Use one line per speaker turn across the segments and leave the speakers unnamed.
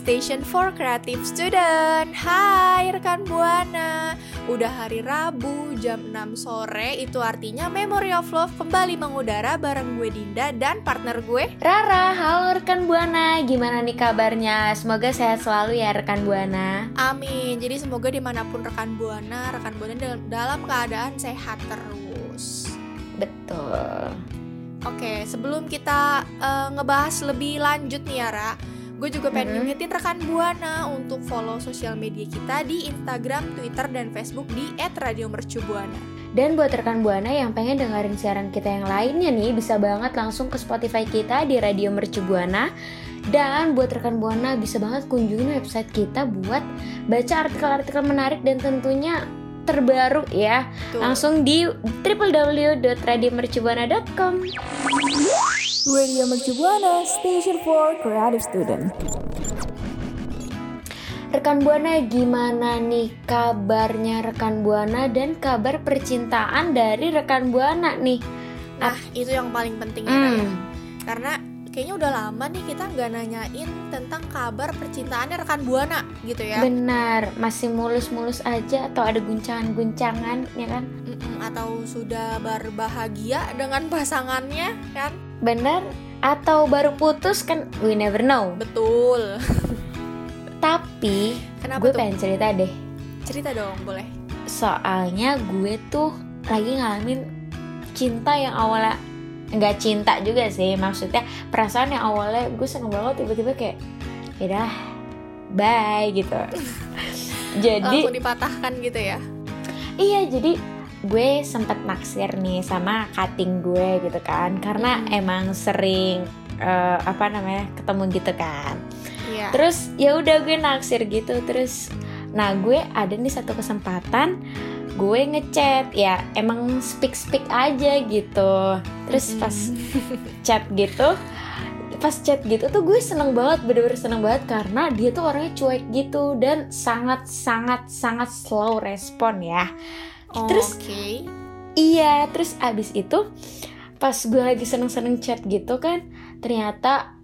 Station for Creative Student. Hai rekan Buana. Udah hari Rabu jam 6 sore, itu artinya Memory of Love kembali mengudara bareng gue Dinda dan partner gue.
Rara, halo rekan Buana, gimana nih kabarnya? Semoga sehat selalu ya rekan Buana.
Amin. Jadi semoga di mana pun rekan Buana, rekan Buana dalam, keadaan sehat terus.
Betul.
Oke, sebelum kita eh, ngebahas lebih lanjut nih Yara, gue juga pengen
Mhm.
ngingetin rekan Buana untuk follow sosial media kita di Instagram, Twitter, dan Facebook di @radiomercubuana.
Dan buat rekan Buana yang pengen dengerin siaran kita yang lainnya nih, bisa banget langsung ke Spotify kita di Radio Mercu Buana. Dan buat rekan Buana bisa banget kunjungin website kita buat baca artikel-artikel menarik dan tentunya terbaru ya.
Tuh.
Langsung di www.radiomercubuana.com.
Radio Mercu Buana, Station for Creative Student.
Rekan Buana gimana nih kabarnya rekan Buana dan kabar percintaan dari rekan Buana nih?
Nah, itu yang paling penting ya, Ra, ya.
Hmm,
Karena kayaknya udah lama nih kita nggak nanyain tentang kabar percintaannya rekan Buana gitu ya.
benar, masih mulus-mulus aja atau ada guncangan-guncangan ya kan?
Mm-mm, atau sudah berbahagia dengan pasangannya kan?
Benar? Atau baru putus kan we never know.
Betul.
Tapi
Kenapa
gue
tuh?
pengen cerita deh.
Cerita dong, boleh.
Soalnya gue tuh lagi ngalamin cinta yang awalnya nggak cinta juga sih maksudnya perasaan yang awalnya gue seneng banget tiba-tiba kayak ya dah bye gitu jadi
Langsung dipatahkan gitu ya.
iya jadi gue sempat naksir nih sama cutting gue gitu kan. Karena
Hmm.
emang sering eh, apa namanya ketemu gitu kan.
Iya.
terus ya udah gue naksir gitu. Terus nah gue ada nih satu kesempatan gue ngechat. Ya emang speak speak aja gitu. Terus
Mm-mm.
pas chat gitu pas chat gitu tuh gue seneng banget bener-bener seneng banget. Karena dia tuh orangnya cuek gitu dan sangat sangat sangat slow respon ya
Oh,
terus-
Oke.
Iya, terus abis itu pas gue lagi seneng-seneng chat gitu kan, ternyata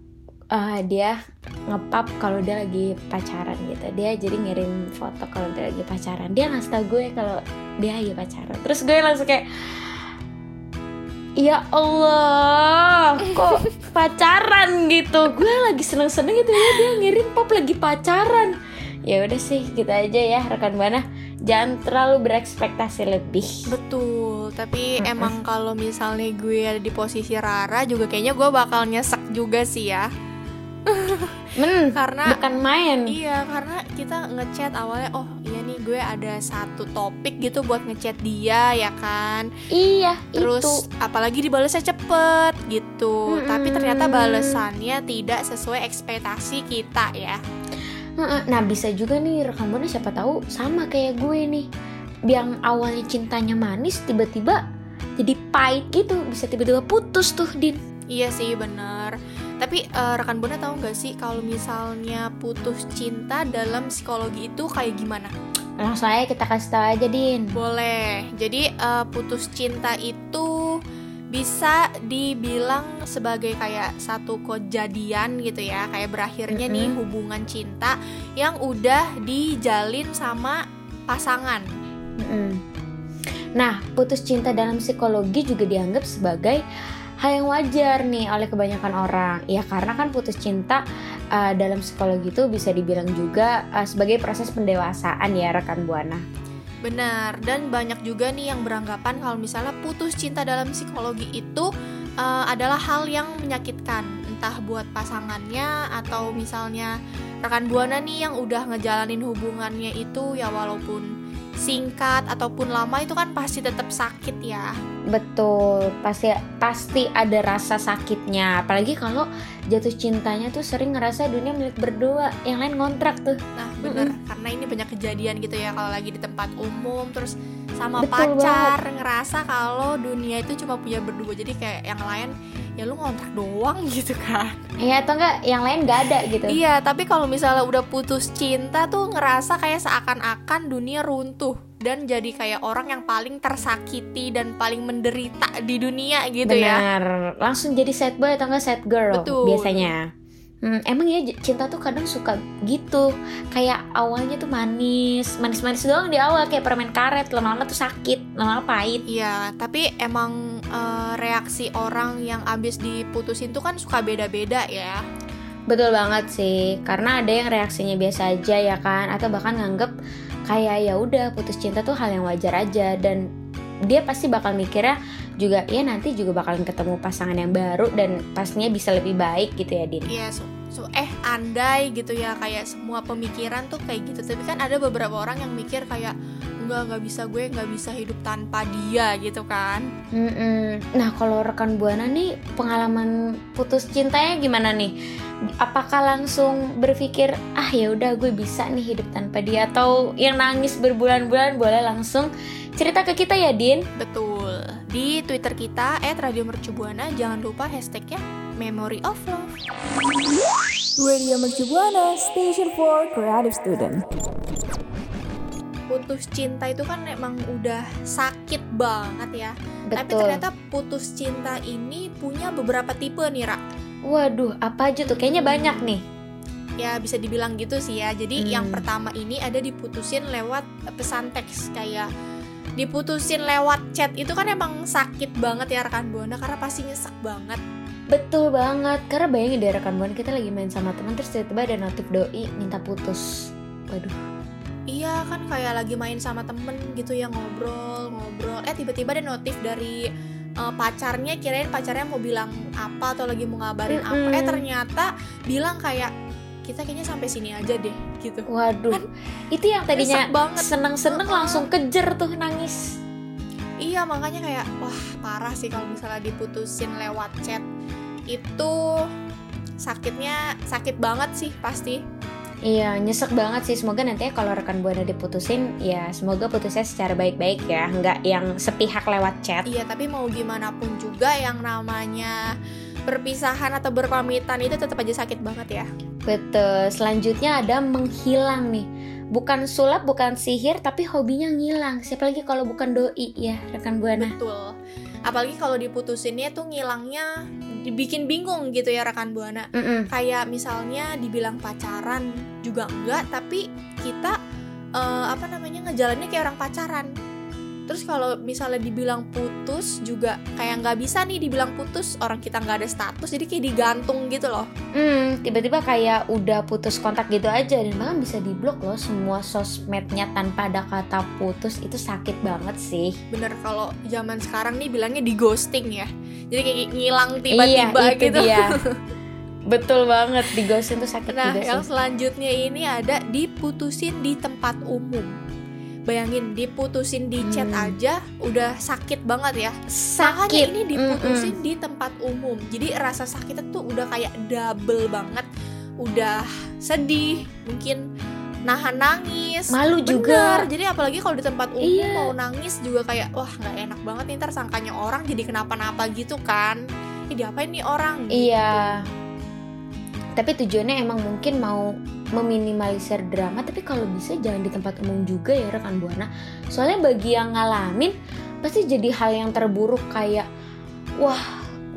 eh, dia ngepap kalau dia lagi pacaran gitu. Dia jadi ngirim foto kalau dia lagi pacaran. Dia ngasih tau gue kalau dia lagi pacaran. Terus gue langsung kayak Ya Allah, kok pacaran gitu? Gue lagi seneng-seneng gitu ya dia ngirim pop lagi pacaran. Ya udah sih, gitu aja ya rekan buana. Jangan terlalu berekspektasi lebih.
Betul, tapi
Mm-mm.
emang kalau misalnya gue ada di posisi Rara juga kayaknya gue bakal nyesek juga sih ya.
Men,
Karena
bukan main.
Iya, karena kita ngechat awalnya, oh iya nih gue ada satu topik gitu buat ngechat dia ya kan.
Iya,
Terus
itu.
apalagi dibalasnya cepet gitu.
Mm-mm.
Tapi ternyata balasannya tidak sesuai ekspektasi kita ya.
Nah, bisa juga nih rekam buana siapa tahu sama kayak gue nih. Yang awalnya cintanya manis tiba-tiba jadi pahit gitu, bisa tiba-tiba putus tuh, Din.
Iya sih bener Tapi eh, rekan Buana tahu nggak sih kalau misalnya putus cinta dalam psikologi itu kayak gimana?
Langsung aja kita kasih tahu aja, Din.
Boleh. Jadi eh, putus cinta itu bisa dibilang sebagai kayak satu kejadian gitu ya, kayak berakhirnya nih
Mm-mm.
hubungan cinta yang udah dijalin sama pasangan.
Mm-mm. Nah, putus cinta dalam psikologi juga dianggap sebagai hal yang wajar nih oleh kebanyakan orang. Ya karena kan putus cinta uh, dalam psikologi itu bisa dibilang juga uh, sebagai proses pendewasaan ya rekan buana.
Benar, dan banyak juga nih yang beranggapan kalau misalnya putus cinta dalam psikologi itu uh, adalah hal yang menyakitkan, entah buat pasangannya atau misalnya rekan buana nih yang udah ngejalanin hubungannya itu ya walaupun singkat ataupun lama itu kan pasti tetap sakit ya.
Betul, pasti pasti ada rasa sakitnya. Apalagi kalau jatuh cintanya tuh sering ngerasa dunia milik berdua, yang lain ngontrak tuh.
Nah, bener, mm -hmm. karena ini banyak kejadian gitu ya kalau lagi di tempat umum terus sama
Betul
pacar
banget.
ngerasa kalau dunia itu cuma punya berdua. Jadi kayak yang lain ya lu ngontrak doang gitu kan.
Iya atau enggak yang lain gak ada gitu.
Iya, tapi kalau misalnya udah putus cinta tuh ngerasa kayak seakan-akan dunia runtuh dan jadi kayak orang yang paling tersakiti dan paling menderita di dunia gitu
Benar.
ya.
Benar, langsung jadi sad boy atau enggak sad girl
Betul.
biasanya. Hmm, emang ya cinta tuh kadang suka gitu. Kayak awalnya tuh manis Manis-manis doang di awal. Kayak permen karet Lama-lama tuh sakit Lama-lama pahit.
Iya, tapi emang uh, reaksi orang yang abis diputusin tuh kan suka beda-beda ya.
Betul banget sih Karena ada yang reaksinya biasa aja ya kan. Atau bahkan nganggep kayak ya udah putus cinta tuh hal yang wajar aja. Dan dia pasti bakal mikirnya juga ya nanti juga bakalan ketemu pasangan yang baru dan pastinya bisa lebih baik gitu ya Din.
Iya, so, so eh andai gitu ya kayak semua pemikiran tuh kayak gitu. Tapi kan ada beberapa orang yang mikir kayak enggak nggak bisa gue nggak bisa hidup tanpa dia gitu kan.
Mm-mm. Nah kalau rekan buana nih pengalaman putus cintanya gimana nih? Apakah langsung berpikir ah ya udah gue bisa nih hidup tanpa dia atau yang nangis berbulan-bulan boleh langsung cerita ke kita ya Din?
Betul. Di Twitter kita @radiomercubuana jangan lupa hashtagnya Memory of Love.
Radio Mercubuana, Station for Creative Student.
Putus cinta itu kan emang udah sakit banget ya. Tapi
Betul.
ternyata putus cinta ini punya beberapa tipe nih, Ra.
Waduh, apa aja tuh? Kayaknya banyak nih.
Ya bisa dibilang gitu sih ya. Jadi
Hmm.
yang pertama ini ada diputusin lewat pesan teks kayak diputusin lewat chat itu kan emang sakit banget ya rekan buana karena pasti nyesek banget.
Betul banget. Karena bayangin deh rekan buana kita lagi main sama teman terus tiba-tiba ada notif doi minta putus. Waduh.
Iya kan kayak lagi main sama temen gitu ya ngobrol ngobrol. Eh tiba-tiba ada notif dari uh, pacarnya kirain pacarnya mau bilang apa atau lagi mau ngabarin apa.
Mm-mm.
Eh ternyata bilang kayak kita kayaknya sampai sini aja deh gitu.
Waduh. Itu yang tadinya seneng-seneng
Heeh.
langsung kejer tuh nangis.
Iya makanya kayak wah parah sih kalau misalnya diputusin lewat chat itu sakitnya sakit banget sih pasti.
Iya, nyesek banget sih. Semoga nantinya kalau rekan buana diputusin, ya semoga putusnya secara baik-baik ya, nggak yang sepihak lewat chat.
Iya tapi mau gimana pun juga yang namanya perpisahan atau berpamitan itu tetap aja sakit banget ya.
Betul. Selanjutnya ada menghilang nih. Bukan sulap, bukan sihir, tapi hobinya ngilang. Siapa lagi kalau bukan doi ya, rekan buana.
Betul. Apalagi kalau diputusinnya tuh ngilangnya dibikin bingung gitu ya rekan buana.
Mm-mm.
Kayak misalnya dibilang pacaran juga enggak, tapi kita eh, apa namanya ngejalannya kayak orang pacaran. Terus kalau misalnya dibilang putus juga kayak nggak bisa nih dibilang putus orang kita nggak ada status jadi kayak digantung gitu loh.
Hmm, tiba-tiba kayak udah putus kontak gitu aja dan bahkan bisa diblok loh semua sosmednya tanpa ada kata putus itu sakit banget sih.
Bener kalau zaman sekarang nih bilangnya di ghosting ya. Jadi kayak ngilang tiba-tiba
iya, itu
gitu.
dia. Betul banget di ghosting tuh sakit
Nah,
juga
yang
sih.
selanjutnya ini ada diputusin di tempat umum. Bayangin diputusin di chat
Hmm.
aja udah sakit banget ya. Makanya
Sakit.
ini diputusin di tempat umum. Jadi rasa sakitnya tuh udah kayak double banget. Udah sedih, mungkin nahan nangis.
Malu
Bener,
juga.
jadi apalagi kalau di tempat umum
Iya.
mau nangis juga kayak wah nggak enak banget nih ntar sangkanya orang jadi kenapa-napa gitu kan. Ih diapain nih orang?
Iya. Tapi tujuannya emang mungkin mau meminimalisir drama, tapi kalau bisa jangan di tempat umum juga ya rekan buana. Soalnya bagi yang ngalamin pasti jadi hal yang terburuk kayak wah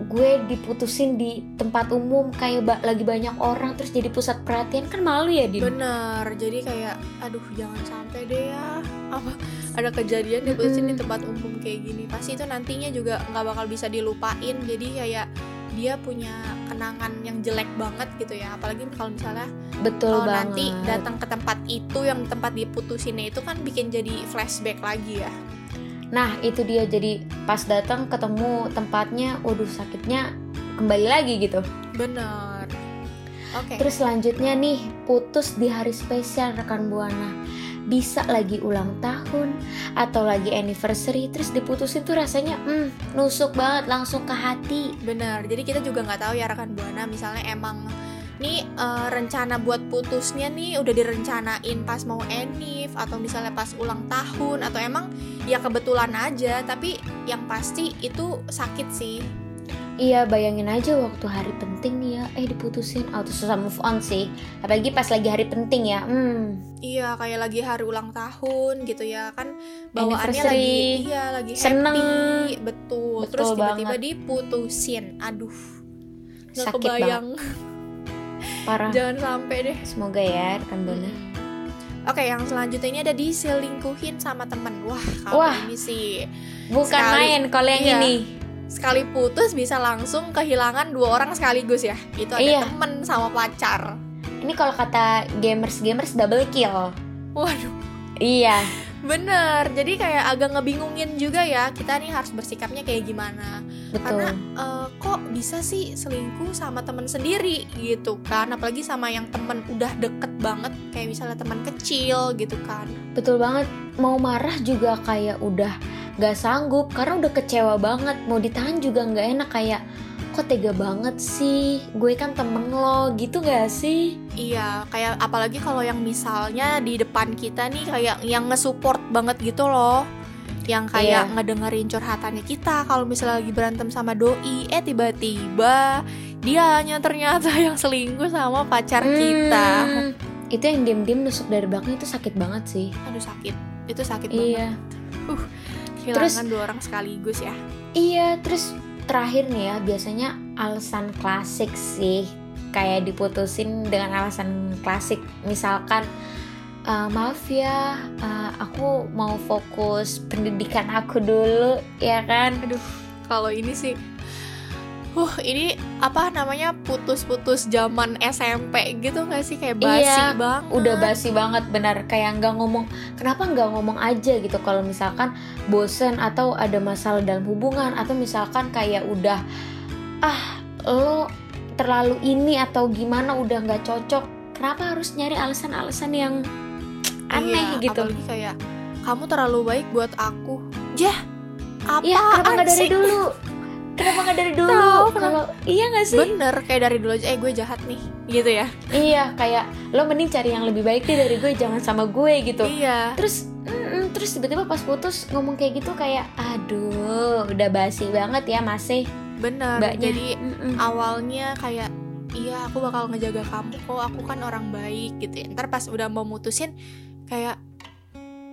gue diputusin di tempat umum kayak ba- lagi banyak orang terus jadi pusat perhatian kan malu ya Din?
Bener, jadi kayak aduh jangan sampai deh ya. Apa ada kejadian diputusin di
Mm-mm.
tempat umum kayak gini pasti itu nantinya juga nggak bakal bisa dilupain jadi kayak dia punya kenangan yang jelek banget gitu ya. Apalagi kalau misalnya
betul
kalau
banget.
nanti datang ke tempat itu yang tempat diputusinnya itu kan bikin jadi flashback lagi ya.
Nah itu dia. Jadi pas datang ketemu tempatnya waduh sakitnya kembali lagi gitu.
Bener. Oke.
Terus selanjutnya nih, putus di hari spesial rekan Buana. Bisa lagi ulang tahun atau lagi anniversary terus diputusin tuh rasanya hmm, nusuk banget langsung ke hati.
bener jadi kita juga nggak tahu ya rekan buana misalnya emang nih eh, rencana buat putusnya nih udah direncanain pas mau enif atau misalnya pas ulang tahun atau emang ya kebetulan aja tapi yang pasti itu sakit sih
Iya, bayangin aja waktu hari penting nih ya, eh diputusin atau susah move on sih. Apalagi pas lagi hari penting ya. Hmm,
Iya, kayak lagi hari ulang tahun gitu ya kan bawaannya lagi iya lagi
Seneng.
happy, betul.
Betul
Terus tiba-tiba
banget.
diputusin. Aduh.
Sakit
kebayang.
parah.
Jangan sampai deh.
Semoga ya rekan Buana.
Oke, yang selanjutnya ini ada diselingkuhin sama temen. Wah, kalau
Wah.
ini sih
Bukan
Sekali.
main kalau yang
Iya.
ini.
Sekali putus bisa langsung kehilangan dua orang sekaligus ya. Itu ada
Iya.
temen sama pacar.
Ini kalau kata gamers-gamers double kill.
Waduh,
Iya,
bener. Jadi kayak agak ngebingungin juga ya. Kita nih harus bersikapnya kayak gimana.
betul.
karena eh, kok bisa sih selingkuh sama temen sendiri gitu kan apalagi sama yang temen udah deket banget kayak misalnya teman kecil gitu kan
Betul banget, mau marah juga kayak udah gak sanggup karena udah kecewa banget. Mau ditahan juga gak enak kayak kok tega banget sih, gue kan temen lo gitu gak sih?
iya kayak apalagi kalau yang misalnya di depan kita nih kayak yang nge-support banget gitu loh yang kayak
Iya.
ngedengerin curhatannya kita kalau misalnya lagi berantem sama doi eh tiba-tiba dianya ternyata yang selingkuh sama pacar kita
Hmm, itu yang diem-diem nusuk dari belakang itu sakit banget sih.
aduh sakit itu sakit banget
Iya,
kehilangan dua orang sekaligus ya
iya. Terus terakhir nih ya, biasanya alasan klasik sih kayak diputusin dengan alasan klasik. Misalkan "Eh, maaf ya, eh, aku mau fokus pendidikan aku dulu, ya kan?
kalau ini sih uh ini apa namanya putus-putus zaman SMP gitu nggak sih? Kayak basi
Iya,
banget.
udah basi banget benar. Kayak nggak ngomong kenapa nggak ngomong aja gitu? Kalau misalkan bosen atau ada masalah dalam hubungan atau misalkan kayak udah ah lo terlalu ini atau gimana udah nggak cocok kenapa harus nyari alasan-alasan yang aneh
Iya,
gitu?
apalagi kayak kamu terlalu baik buat aku. Jah apa
Iya kenapa nggak dari dulu kenapa nggak dari dulu? Kalau iya nggak sih?
Bener kayak dari dulu aja eh gue jahat nih gitu ya?
Iya kayak lo mending cari yang lebih baik deh dari gue jangan sama gue gitu.
Iya.
Terus mm, terus tiba-tiba pas putus ngomong kayak gitu kayak aduh udah basi banget ya masih
bener
mbaknya.
jadi
Mm-mm.
awalnya kayak iya aku bakal ngejaga kamu kok aku kan orang baik gitu ya. Ntar pas udah mau mutusin kayak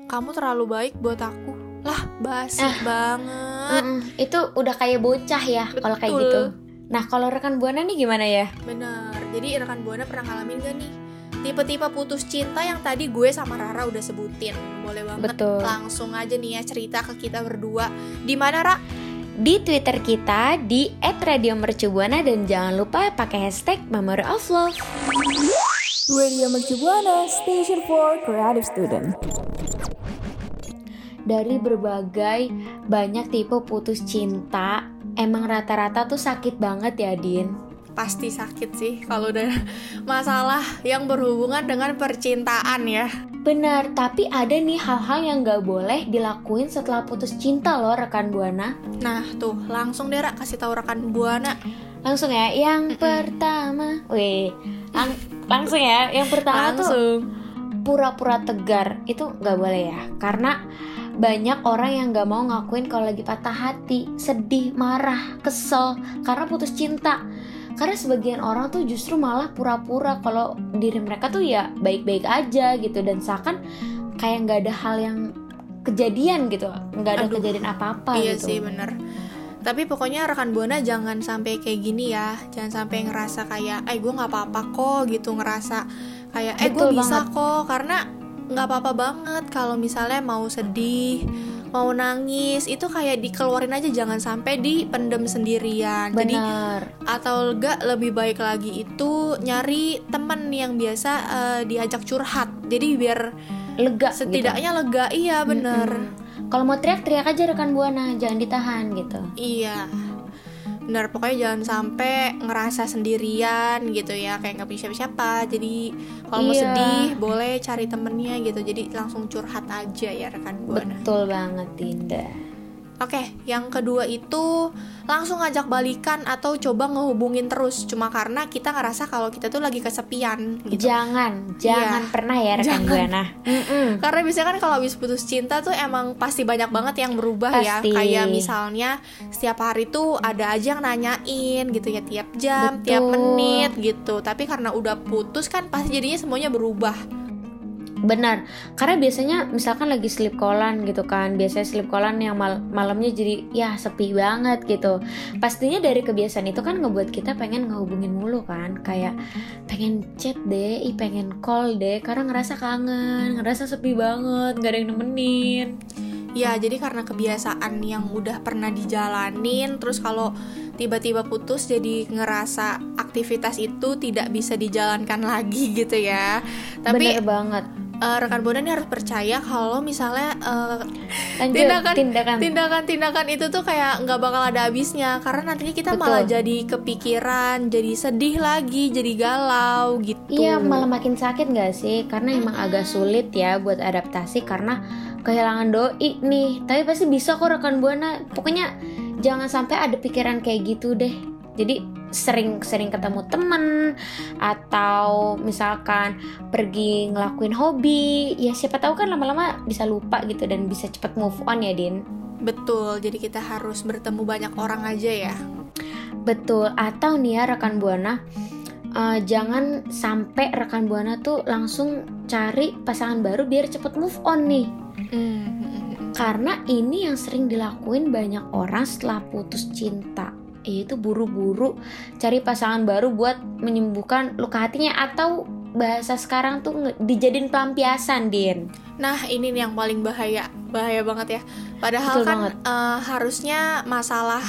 kamu terlalu baik buat aku lah basi
Ah.
banget
Mm-mm. itu udah kayak bocah ya kalau kayak gitu nah kalau rekan buana nih gimana ya
bener jadi rekan buana pernah ngalamin gak nih tipe-tipe putus cinta yang tadi gue sama Rara udah sebutin boleh banget
Betul.
langsung aja nih ya cerita ke kita berdua di mana Ra
di Twitter kita di @radiomercubuana dan jangan lupa pakai hashtag Memory of Love.
Radio Mercubuana, Station for Creative Student.
Dari berbagai banyak tipe putus cinta, emang rata-rata tuh sakit banget ya, Din.
pasti sakit sih kalau udah masalah yang berhubungan dengan percintaan ya.
Benar, tapi ada nih hal-hal yang gak boleh dilakuin setelah putus cinta loh rekan Buana.
nah tuh langsung deh Ra, kasih tahu rekan buana.
Langsung ya, yang pertama, wih, lang- langsung ya, yang pertama tuh
langsung.
pura-pura tegar itu nggak boleh ya, karena banyak orang yang nggak mau ngakuin kalau lagi patah hati, sedih, marah, kesel karena putus cinta. Karena sebagian orang tuh justru malah pura-pura kalau diri mereka tuh ya baik-baik aja gitu. Dan seakan kayak nggak ada hal yang kejadian gitu, nggak ada
Aduh,
kejadian apa-apa
iya
gitu.
sih bener. Tapi pokoknya rekan buana jangan sampai kayak gini ya. Jangan sampai ngerasa kayak eh gue nggak apa-apa kok gitu. Ngerasa kayak eh gue bisa kok. Karena nggak apa-apa banget kalau misalnya mau sedih mau nangis itu kayak dikeluarin aja jangan sampai dipendem sendirian. Jadi
bener
atau enggak lebih baik lagi itu nyari temen yang biasa eh, diajak curhat. Jadi biar
lega gitu.
setidaknya lega. Iya bener
Mm-mm. kalau mau teriak teriak aja rekan buana jangan ditahan gitu.
Iya bener pokoknya jangan sampai ngerasa sendirian gitu ya kayak nggak punya siapa-siapa. Jadi kalau mau
Iya.
sedih boleh cari temennya gitu. Jadi langsung curhat aja ya rekan buana
betul banget Dinda
Oke, yang kedua itu langsung ngajak balikan atau coba ngehubungin terus cuma karena kita ngerasa kalau kita tuh lagi kesepian gitu.
jangan jangan
Iya.
pernah ya rekan
Jangan.
buana Mm-mm.
Karena biasanya kan kalau habis putus cinta tuh emang pasti banyak banget yang berubah ya.
Pasti.
Kayak misalnya setiap hari tuh ada aja yang nanyain gitu ya tiap jam, tiap
Betul.
menit gitu. Tapi karena udah putus kan pasti jadinya semuanya berubah.
Benar, karena biasanya misalkan lagi sleep callan gitu kan, biasanya sleep callan yang mal- malamnya jadi ya sepi banget gitu. Pastinya dari kebiasaan itu kan ngebuat kita pengen ngehubungin mulu kan, kayak pengen chat deh, ih pengen call deh, karena ngerasa kangen, ngerasa sepi banget, gak ada yang nemenin.
Ya, jadi karena kebiasaan yang udah pernah dijalanin terus kalau tiba-tiba putus jadi ngerasa aktivitas itu tidak bisa dijalankan lagi gitu ya. Tapi
Bener banget.
Eh, rekan Buana ini harus percaya kalau misalnya eh,
Lanjut
tindakan
tindakan.
tindakan-tindakan itu tuh kayak nggak bakal ada habisnya karena nantinya kita
Betul.
malah jadi kepikiran, jadi sedih lagi, jadi galau gitu.
Iya malah makin sakit gak sih? Karena emang agak sulit ya buat adaptasi karena kehilangan doi nih. Tapi pasti bisa kok rekan buana. Pokoknya jangan sampai ada pikiran kayak gitu deh. Jadi sering-sering ketemu temen atau misalkan pergi ngelakuin hobi ya siapa tahu kan lama-lama bisa lupa gitu dan bisa cepet move on ya Din
Betul, jadi kita harus bertemu banyak orang aja ya.
Betul, atau nih ya rekan Buana eh, Jangan sampai rekan Buana tuh langsung cari pasangan baru biar cepet move on nih
Hmm.
Karena ini yang sering dilakuin banyak orang setelah putus cinta Yaitu buru-buru cari pasangan baru buat menyembuhkan luka hatinya Atau bahasa sekarang tuh dijadiin pelampiasan Din
Nah, ini nih yang paling bahaya, bahaya banget ya. Padahal
Betul
kan
banget.
eh, harusnya masalah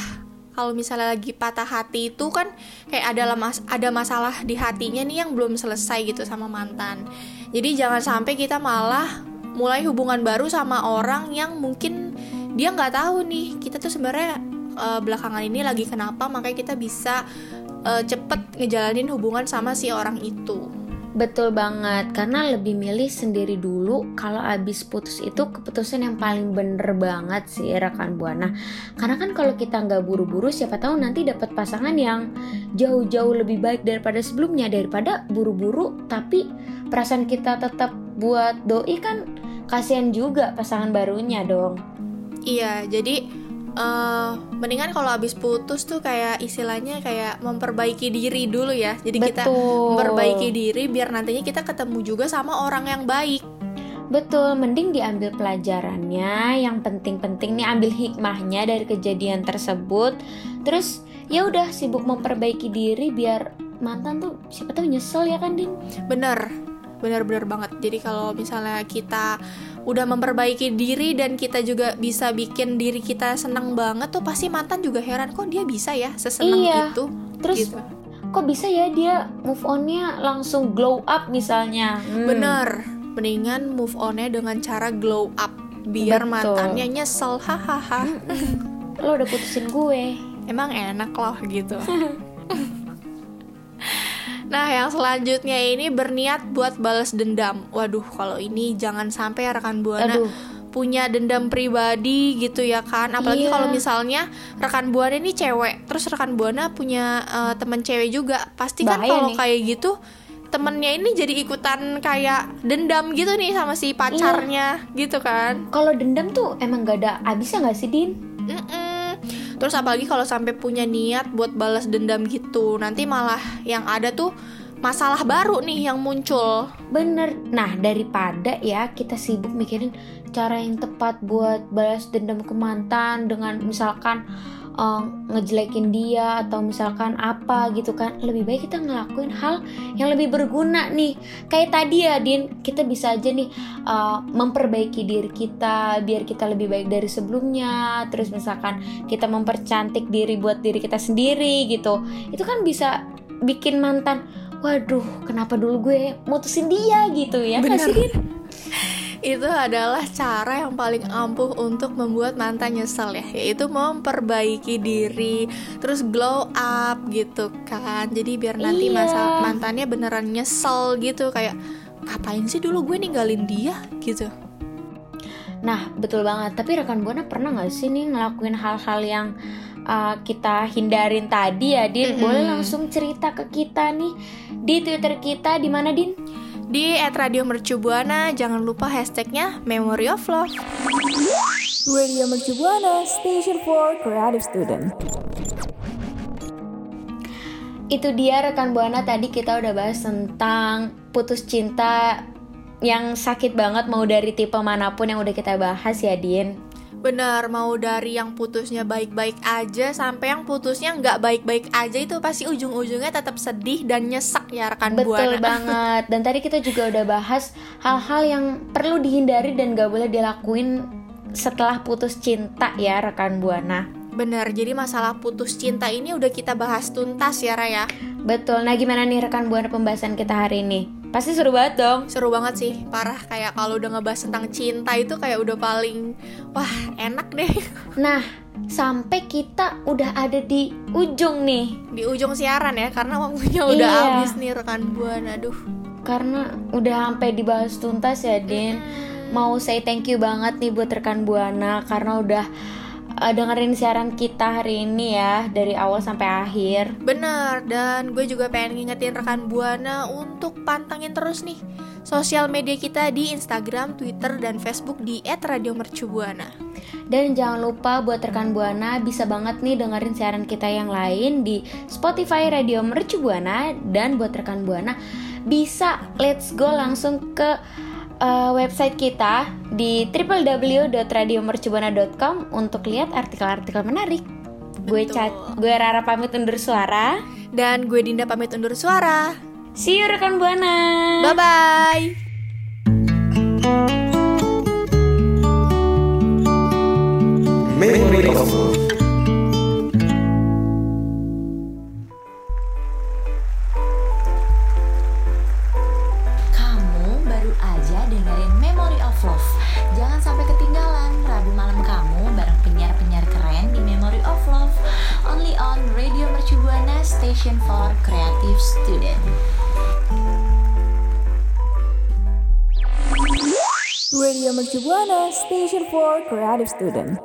kalau misalnya lagi patah hati itu kan kayak ada mas ada masalah di hatinya nih yang belum selesai gitu sama mantan. Jadi jangan sampai kita malah mulai hubungan baru sama orang yang mungkin dia nggak tahu nih kita tuh sebenarnya eh, belakangan ini lagi kenapa makanya kita bisa eh, cepet ngejalanin hubungan sama si orang itu.
Betul banget, karena lebih milih sendiri dulu kalau abis putus itu keputusan yang paling bener banget sih rekan buana. Karena kan kalau kita nggak buru-buru, siapa tahu nanti dapat pasangan yang jauh-jauh lebih baik daripada sebelumnya daripada buru-buru tapi perasaan kita tetap buat doi kan kasihan juga pasangan barunya dong.
Iya, jadi eh mendingan kalau habis putus tuh kayak istilahnya kayak memperbaiki diri dulu ya. Jadi kita
Betul.
memperbaiki diri biar nantinya kita ketemu juga sama orang yang baik.
Betul, mending diambil pelajarannya. Yang penting-penting nih ambil hikmahnya dari kejadian tersebut. Terus ya udah sibuk memperbaiki diri biar mantan tuh siapa tahu nyesel ya kan Din?
Bener, bener-bener banget. Jadi kalau misalnya kita udah memperbaiki diri dan kita juga bisa bikin diri kita seneng banget tuh pasti mantan juga heran kok dia bisa ya seseneng
Iya.
itu.
Terus
Gitu.
kok bisa ya dia move onnya langsung glow up misalnya? Hmm.
Bener, mendingan move onnya dengan cara glow up biar
Betul.
mantannya nyesel hahaha.
Lo udah putusin gue.
Emang enak loh gitu. Nah, yang selanjutnya ini berniat buat balas dendam. Waduh, kalau ini jangan sampai ya rekan buana
Aduh.
punya dendam pribadi gitu ya kan. Apalagi
Iya.
kalau misalnya rekan buana ini cewek, terus rekan buana punya eh, teman cewek juga. Pasti kan kalau kayak gitu temennya ini jadi ikutan kayak dendam gitu nih sama si
Iya.
pacarnya gitu kan.
Kalau dendam tuh emang gak ada habisnya gak sih Din?
Terus apalagi kalau sampai punya niat buat balas dendam gitu, nanti malah yang ada tuh masalah baru nih yang muncul.
Bener. Nah, daripada ya kita sibuk mikirin cara yang tepat buat balas dendam ke mantan dengan misalkan uh, ngejelekin dia atau misalkan apa gitu kan lebih baik kita ngelakuin hal yang lebih berguna nih. Kayak tadi ya Din kita bisa aja nih uh, memperbaiki diri kita biar kita lebih baik dari sebelumnya. Terus misalkan kita mempercantik diri buat diri kita sendiri gitu. Itu kan bisa bikin mantan waduh kenapa dulu gue mutusin dia? gitu ya nggak sih Din?
Itu adalah cara yang paling ampuh untuk membuat mantan nyesel ya yaitu memperbaiki diri terus glow up gitu kan jadi biar nanti
Iya.
masa mantannya beneran nyesel gitu kayak ngapain sih dulu gue ninggalin dia gitu
Nah, betul banget. Tapi rekan Buana pernah nggak sih nih ngelakuin hal-hal yang uh, kita hindarin tadi ya, Din?
Mm-mm.
Boleh langsung cerita ke kita nih di Twitter kita di mana, Din?
Di @radio mercubuana jangan lupa hashtagnya memory of love
Radio Mercu Buana Station for Creative Student.
Itu dia rekan Buana tadi kita udah bahas tentang putus cinta yang sakit banget mau dari tipe mana pun yang udah kita bahas ya, Din.
Bener, mau dari yang putusnya baik-baik aja sampai yang putusnya nggak baik-baik aja itu pasti ujung-ujungnya tetap sedih dan nyesek ya rekan
Betul
buana.
banget. Dan tadi kita juga udah bahas hal-hal yang perlu dihindari dan gak boleh dilakuin setelah putus cinta ya rekan Buana.
Bener, jadi masalah putus cinta ini udah kita bahas tuntas ya Raya.
Betul. Nah, gimana nih rekan Buana pembahasan kita hari ini? Pasti seru banget dong.
Seru banget sih, parah kayak kalau udah ngebahas tentang cinta itu kayak udah paling wah enak deh.
Nah, sampai kita udah ada di ujung nih.
Di ujung siaran ya, karena waktunya udah
Iya.
habis nih rekan buana. Aduh,
Karena udah sampai dibahas tuntas ya, Din. Mau say thank you banget nih buat rekan Buana karena udah uh, dengerin siaran kita hari ini ya dari awal sampai akhir.
bener. Dan gue juga pengen ngingetin rekan buana untuk pantengin terus nih sosial media kita di Instagram, Twitter, dan Facebook di @radiomercubuana.
Dan jangan lupa buat rekan Buana bisa banget nih dengerin siaran kita yang lain di Spotify Radio Mercu Buana dan buat rekan Buana bisa let's go langsung ke uh, website kita di www.radiomercubuana.com untuk lihat artikel-artikel menarik. Gue. Cat, gue Rara pamit undur suara.
Dan gue Dinda pamit undur suara.
See you rekan Buana.
Bye bye.
Memory of
Station for Creative Student.
Radio Mercu Buana Station for Creative Student.